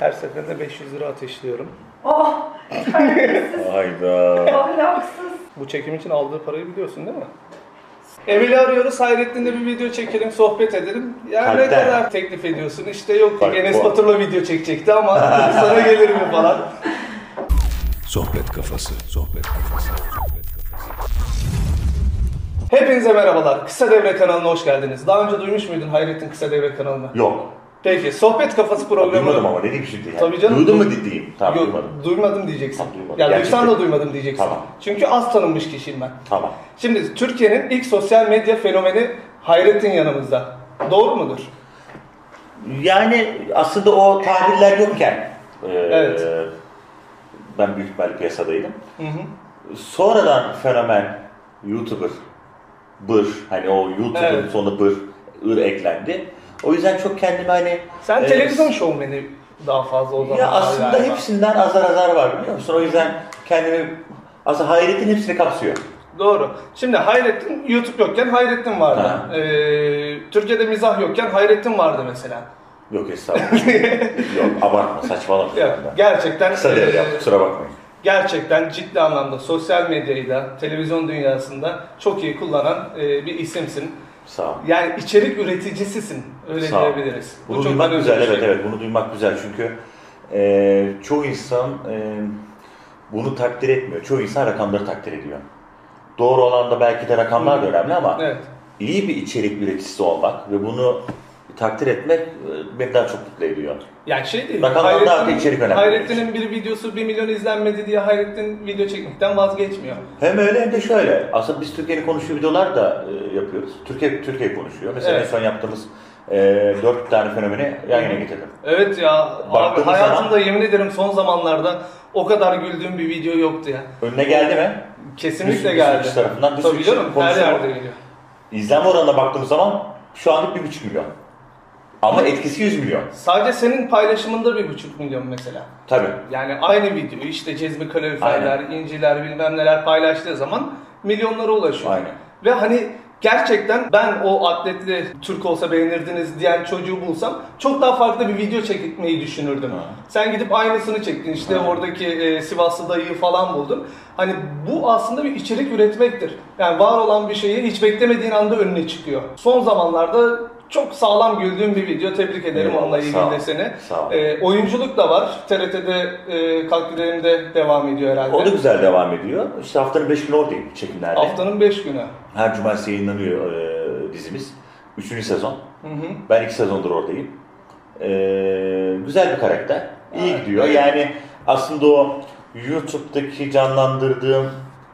Her seferinde 500 lira ateşliyorum. Oh, terbiyesiz, Hayda. ahlaksız. Bu çekim için aldığı parayı biliyorsun değil mi? Emel'i arıyoruz, Hayrettin'le bir video çekelim, sohbet edelim. Ya ne Kalpten. kadar teklif ediyorsun? İşte yok Bak, Enes bu- Batur'la video çekecekti ama sana gelir mi falan. Sohbet kafası, sohbet kafası, sohbet kafası. Hepinize merhabalar. Kısa Devre kanalına hoş geldiniz. Daha önce duymuş muydun Hayrettin Kısa Devre kanalını? Yok. Peki, Sohbet Kafası programı... Duymadım ama ne diyeyim şimdi ya. Tabii canım. Duydun mu dediğim? Tamam Yok, duymadım. duymadım diyeceksin. Tamam, duymadım. Ya Gerçekten. duysan da duymadım diyeceksin. Tamam. Çünkü az tanınmış kişiyim ben. Tamam. Şimdi Türkiye'nin ilk sosyal medya fenomeni Hayrettin yanımızda. Doğru mudur? Yani aslında o tabirler yokken e, Evet. ben büyük ihtimalle piyasadaydım. Hı hı. Sonradan fenomen YouTuber, bır, hani o YouTuber'ın Evet. sonunda bır, ır eklendi. O yüzden çok kendimi hani... Sen e, televizyon şovmeni daha fazla o zaman. Ya aslında galiba. hepsinden azar azar var biliyor musun? O yüzden kendimi... Aslında Hayrettin hepsini kapsıyor. Doğru. Şimdi Hayrettin YouTube yokken Hayrettin vardı. Ha. Ee, Türkiye'de mizah yokken Hayrettin vardı mesela. Yok estağfurullah. Yok abartma saçmalama. Ya, gerçekten Kısa devre ee, yap kusura bakmayın. gerçekten ciddi anlamda sosyal medyayı da televizyon dünyasında çok iyi kullanan ee, bir isimsin. Sağ ol. Yani içerik üreticisisin. Öyle Sağ ol. diyebiliriz. Bu Bunu çok duymak güzel şey. evet evet bunu duymak güzel çünkü e, çoğu insan e, bunu takdir etmiyor. Çoğu insan rakamları takdir ediyor. Doğru olan da belki de rakamlar da önemli ama Evet. iyi bir içerik üreticisi olmak ve bunu takdir etmek e, beni daha çok mutlu ediyor. Yani şey değil. Rakamlar daha Hayrettin- içerik önemli. Hayrettin'in bir videosu 1 milyon izlenmedi diye Hayrettin video çekmekten vazgeçmiyor. Hem öyle hem de şöyle. Aslında biz Türkiye'nin konuştuğu videolar da e, yapıyoruz. Türkiye Türkiye konuşuyor. Mesela Evet. en son yaptığımız e, dört tane fenomeni yan yana getirdim. Evet ya abi Baktığımız hayatımda zaman- yemin ederim son zamanlarda o kadar güldüğüm bir video yoktu ya. Önüne geldi mi? Kesinlikle Bir- geldi. bir tarafından bir Tabii canım her yerde geliyor. İzlenme oranına baktığımız zaman şu anlık bir buçuk milyon. Ama etkisi 100 milyon. Sadece senin paylaşımında bir buçuk milyon mesela. Tabii. Yani aynı videoyu işte cezmi kaloriferler, inciler bilmem neler paylaştığı zaman milyonlara ulaşıyor. Aynen. Ve hani gerçekten ben o atletli Türk olsa beğenirdiniz diyen çocuğu bulsam çok daha farklı bir video çekmeyi düşünürdüm. Ha. Sen gidip aynısını çektin işte Ha. oradaki e, Sivaslı dayıyı falan buldun. Hani bu aslında bir içerik üretmektir. Yani var olan bir şeyi hiç beklemediğin anda önüne çıkıyor. Son zamanlarda çok sağlam güldüğüm bir video. Tebrik ederim Eyvallah, onunla ilgili de seni. Sağ ol. E, oyunculuk da var. TRT'de e, Kalk Gidelim'de devam ediyor herhalde. O da güzel devam ediyor. İşte haftanın 5 günü oradayım çekimlerde. Haftanın 5 günü. Her cumartesi yayınlanıyor e, dizimiz. Üçüncü sezon. Hı hı. Ben iki sezondur oradayım. E, güzel bir karakter. İyi Evet. gidiyor. Yani aslında o YouTube'daki canlandırdığım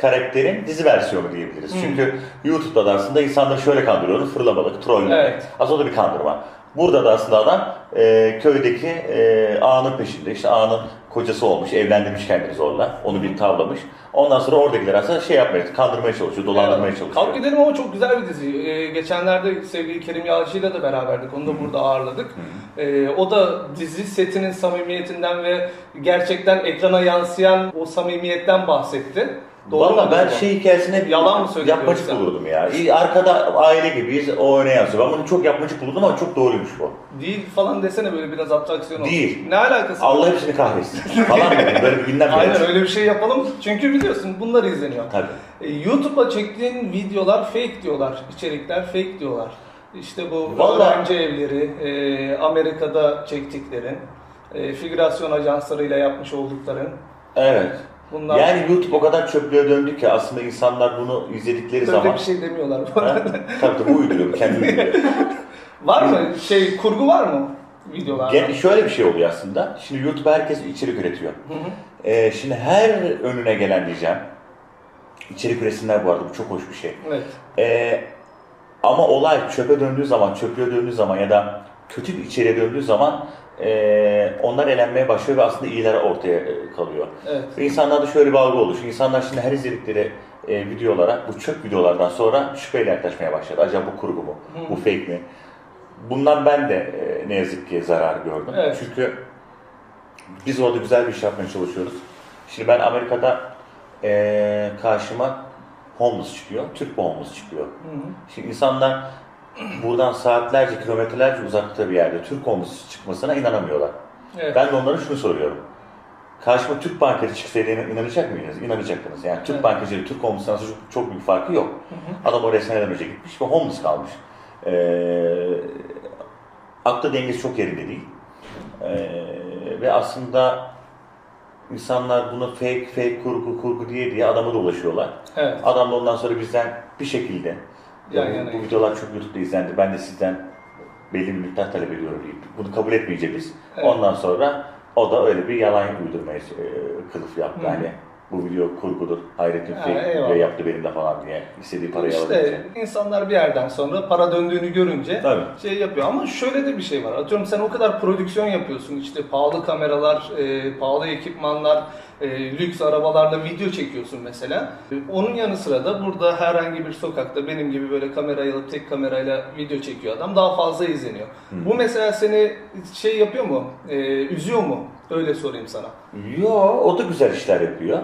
karakterin dizi versiyonu diyebiliriz. Hı. Çünkü YouTube'da da aslında insanları şöyle kandırıyoruz. Fırlamalık, trollemek. Evet. Aslında o da bir kandırma. Burada da aslında adam e, köydeki e, ağanın peşinde. İşte ağanın kocası olmuş, evlendirmiş kendini zorla. Onu bir tavlamış. Ondan sonra oradakiler aslında şey yapmaya, kandırmaya çalışıyor, dolandırmaya çalışıyor. Kalk gidelim ama çok güzel bir dizi. Ee, geçenlerde sevgili Kerim Yağcı'yla da beraberdik. Onu da burada ağırladık. Ee, o da dizi setinin samimiyetinden ve gerçekten ekrana yansıyan o samimiyetten bahsetti. Doğru Valla ben şey hikayesini hep Yalan mı söylüyor yapmacık yoksa? bulurdum ya. Arkada aile gibiyiz, o öne yansıyor. Ben bunu çok yapmacık buldum ama çok doğruymuş bu. Değil falan desene böyle biraz atraksiyon olsun. Değil. Ne alakası var? Allah hepsini kahretsin. Falan dedim, böyle bir gündem Aynen öyle bir şey yapalım. Çünkü biliyorsun bunlar izleniyor. Tabii. E, YouTube'a çektiğin videolar fake diyorlar. içerikler fake diyorlar. İşte bu Vallahi- öğrenci evleri, e, Amerika'da çektiklerin, e, figürasyon ajanslarıyla yapmış oldukların. Evet. Bunlar Yani YouTube o kadar çöplüğe döndü ki aslında insanlar bunu izledikleri öyle zaman... bir şey demiyorlar bu Ha? arada. tabii tabii uyduruyor, kendi uyduruyor. var mı? Şey kurgu var mı videolarda? Gen- şöyle bir şey oluyor aslında. Şimdi YouTube herkes içerik üretiyor. Ee, şimdi her önüne gelen diyeceğim. İçerik üretsinler bu arada bu çok hoş bir şey. Evet. Ee, ama olay çöpe döndüğü zaman, çöplüğe döndüğü zaman ya da kötü bir içeriğe döndüğü zaman ee, onlar elenmeye başlıyor ve aslında iyiler ortaya e, kalıyor. Evet. Ve insanlarda şöyle bir algı oluşuyor. İnsanlar şimdi her izledikleri e, videolara, bu çöp videolardan sonra şüpheyle yaklaşmaya başladı. Acaba bu kurgu mu? Bu fake mi? Bundan ben de e, ne yazık ki zarar gördüm. Evet. Çünkü biz orada güzel bir iş yapmaya çalışıyoruz. Şimdi ben Amerika'da e, karşıma homeless çıkıyor, Türk homeless çıkıyor. Şimdi insanlar buradan saatlerce, kilometrelerce uzakta bir yerde Türk homeless çıkmasına inanamıyorlar. Evet. Ben de onlara şunu soruyorum. Karşıma Türk bankacı çıksaydı inan- inanacak mıydınız? İnanacaktınız. Yani Türk Evet. bankacı ile Türk arasında çok, çok büyük farkı yok. Adam oraya seneden önce gitmiş ve homeless kalmış. Ee, aklı dengesi çok yerinde değil. Ee, ve aslında insanlar bunu fake, fake, kurgu, kurgu diye diye adama dolaşıyorlar. Evet. Adam da ondan sonra bizden bir şekilde Yan ya bu- videolar çok YouTube'da izlendi. Ben de sizden belli bir miktar talep ediyorum deyip bunu kabul etmeyeceğiz. Evet. Ondan sonra o da öyle bir yalan uydurmaya e, kılıf yaptı. Hı. Hani bu video kurgudur. Hayrettin Ha, fake video yaptı benim de falan diye. istediği parayı İşte alabilecek. insanlar bir yerden sonra para döndüğünü görünce Tabii. şey yapıyor. Ama şöyle de bir şey var. Atıyorum sen o kadar prodüksiyon yapıyorsun. İşte pahalı kameralar, e, pahalı ekipmanlar, e, lüks arabalarla video çekiyorsun mesela. E, Onun yanı sıra da burada herhangi bir sokakta benim gibi böyle kamerayı alıp tek kamerayla video çekiyor adam daha fazla izleniyor. Bu mesela seni şey yapıyor mu? E, üzüyor mu? Öyle sorayım sana. Yo, o da güzel işler yapıyor.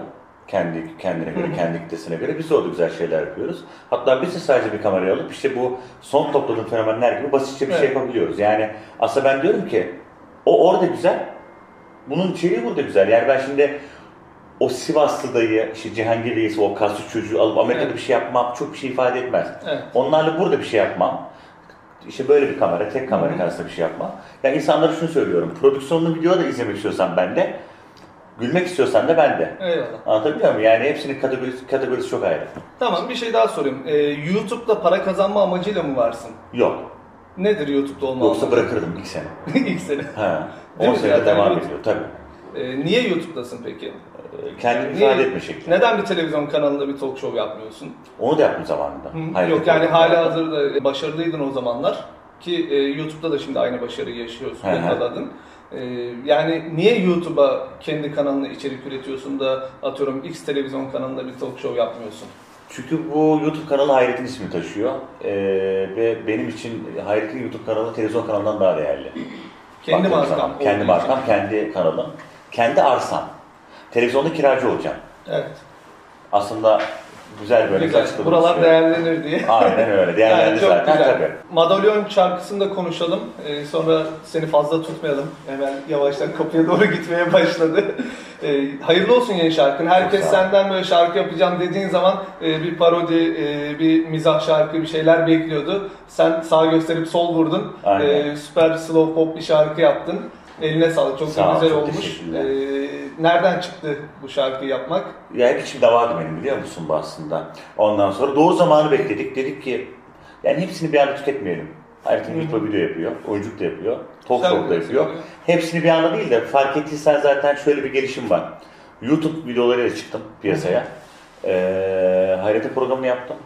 Kendi kendine göre, kendi kitlesine göre biz de orada güzel şeyler yapıyoruz. Hatta biz de sadece bir kamerayı alıp işte bu son topladığım fenomenler gibi basitçe bir şey Evet. yapabiliyoruz. Yani aslında ben diyorum ki o orada güzel, bunun içeriği burada güzel. Yani ben şimdi o Sivaslı dayı, işte Cihangir reisi, o kaslı çocuğu alıp Amerika'da Evet. bir şey yapmam çok bir şey ifade etmez. Evet. Onlarla burada bir şey yapmam. İşte böyle bir kamera, tek kamera karşısında bir şey yapmam. Yani insanlara şunu söylüyorum. Prodüksiyonlu video da izlemek istiyorsan ben de, gülmek istiyorsan da ben de. Eyvallah. Anlatabiliyor muyum? Yani hepsinin kategorisi, kategorisi çok ayrı. Tamam bir şey daha sorayım. E, YouTube'da para kazanma amacıyla mı varsın? Yok. Nedir YouTube'da olma Yoksa amacı? bırakırdım ilk sene. İlk sene. Ha. Değil 10 mi? senede devam YouTube- ediyor tabii. Ee, niye YouTube'dasın peki? Ee, Kendini Niye- ifade etme şekli. Neden bir televizyon kanalında bir talk show yapmıyorsun? Onu da yaptım zamanında. Hı? Hayır, Yok yani hala hazırda başarılıydın o zamanlar ki e, YouTube'da da şimdi aynı başarıyı yaşıyorsun, Hı hı. yakaladın. Ee, yani niye YouTube'a kendi kanalına içerik üretiyorsun da atıyorum X televizyon kanalında bir talk show yapmıyorsun? Çünkü bu YouTube kanalı Hayret'in ismini taşıyor. Ee, ve benim için Hayret'in YouTube kanalı televizyon kanalından daha değerli. Kendi Baktığım markam. zaman. Kendi markam, için. kendi kanalım. Kendi arsam. Televizyonda kiracı olacağım. Evet. Aslında güzel böyle Güzel. açıklamak Buralar istiyorum. değerlenir diye. Aynen öyle. Değerlendi Yani çok zaten güzel. tabii. Madalyon şarkısını da konuşalım. Ee, sonra seni fazla tutmayalım. Hemen yavaştan kapıya doğru gitmeye başladı. Ee, hayırlı olsun yeni şarkın. Herkes senden böyle şarkı yapacağım dediğin zaman e, bir parodi, e, bir mizah şarkı bir şeyler bekliyordu. Sen sağ gösterip sol vurdun. Aynen. Ee, süper slow pop bir şarkı yaptın. Eline sağlık. Çok Sağ ol, güzel çok olmuş. Ee, nereden çıktı bu şarkıyı yapmak? Ya hep içimde vardı benim biliyor musun bu aslında. Ondan sonra doğru zamanı bekledik. Dedik ki yani hepsini bir anda tüketmeyelim. Hayrettin YouTube'a video yapıyor, oyunculuk da yapıyor, talk show da de yapıyor. Hepsini bir anda değil de fark ettiysen zaten şöyle bir gelişim var. YouTube videolarıyla çıktım piyasaya. Ee, Hayret'in programını yaptım.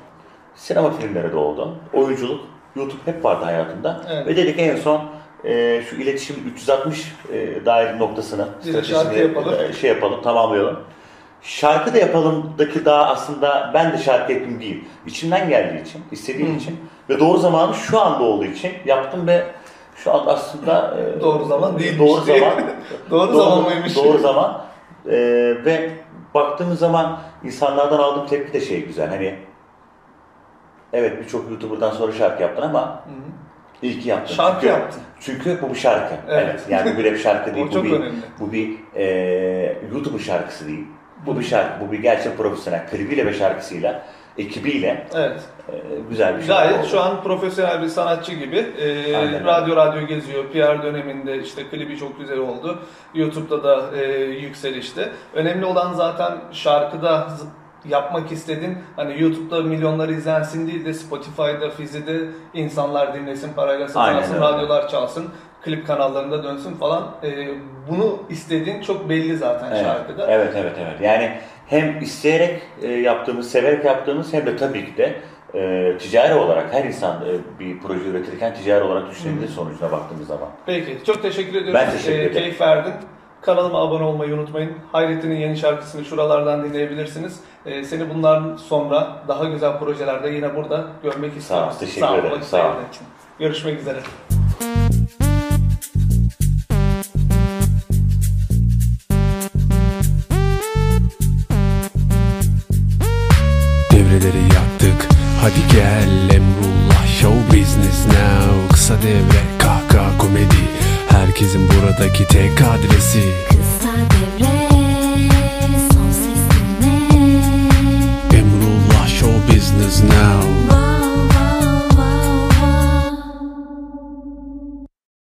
Sinema filmleri de oldu. Oyunculuk, YouTube hep vardı hayatımda. Evet. Ve dedik en son e, şu iletişim 360 e, dair şarkı stratejisini, yapalım. e, şey yapalım, tamamlayalım. Şarkı da yapalımdaki daha aslında ben de şarkı yapayım değil. İçimden geldiği için, istediğim Hı. için ve doğru zamanı şu anda olduğu için yaptım ve şu an aslında e, Doğru zaman değilmiş Doğru diye. zaman. Doğru zaman mıymış? Doğru zaman. E, ve baktığımız zaman insanlardan aldığım tepki de şey güzel. Hani evet birçok YouTuber'dan sonra şarkı yaptın ama hı. İyi ki yaptın. Şarkı çünkü, yaptın. Çünkü bu bir şarkı. Evet. Evet. Yani bu bir rap şarkı değil. Çok bu bir, önemli. Bu bir e, YouTuber şarkısı değil. Bu bir şarkı. Bu bir gerçek profesyonel klibiyle ve şarkısıyla, ekibiyle Evet. e, güzel bir şarkı Gayet oldu. şu an profesyonel bir sanatçı gibi. Aynen. radyo radyo geziyor. PR döneminde işte klibi çok güzel oldu. YouTube'da da e, yükselişte. Önemli olan zaten şarkıda yapmak istedin. Hani YouTube'da milyonlar izlensin değil de Spotify'da, Fizi'de insanlar dinlesin, parayla öyle. radyolar çalsın, klip kanallarında dönsün falan. Ee, bunu istediğin çok belli zaten Evet. şarkıda. Evet, evet, evet. Yani hem isteyerek e, yaptığımız, severek yaptığımız hem de tabii ki de e, ticari olarak her insan e, bir proje üretirken ticari olarak düşünebilir sonucuna baktığımız zaman. Peki, çok teşekkür ediyorum. Ben teşekkür Ee, ederim. Keyif verdin. Kanalıma abone olmayı unutmayın. Hayrettin'in yeni şarkısını şuralardan dinleyebilirsiniz. Ee, seni bundan sonra daha güzel projelerde yine burada görmek istiyorum. ol, teşekkür ederim, sağ ol. Görüşmek üzere. Devreleri yaktık Hadi gel Emrullah Show business now Kısa devre Buradaki tek adresi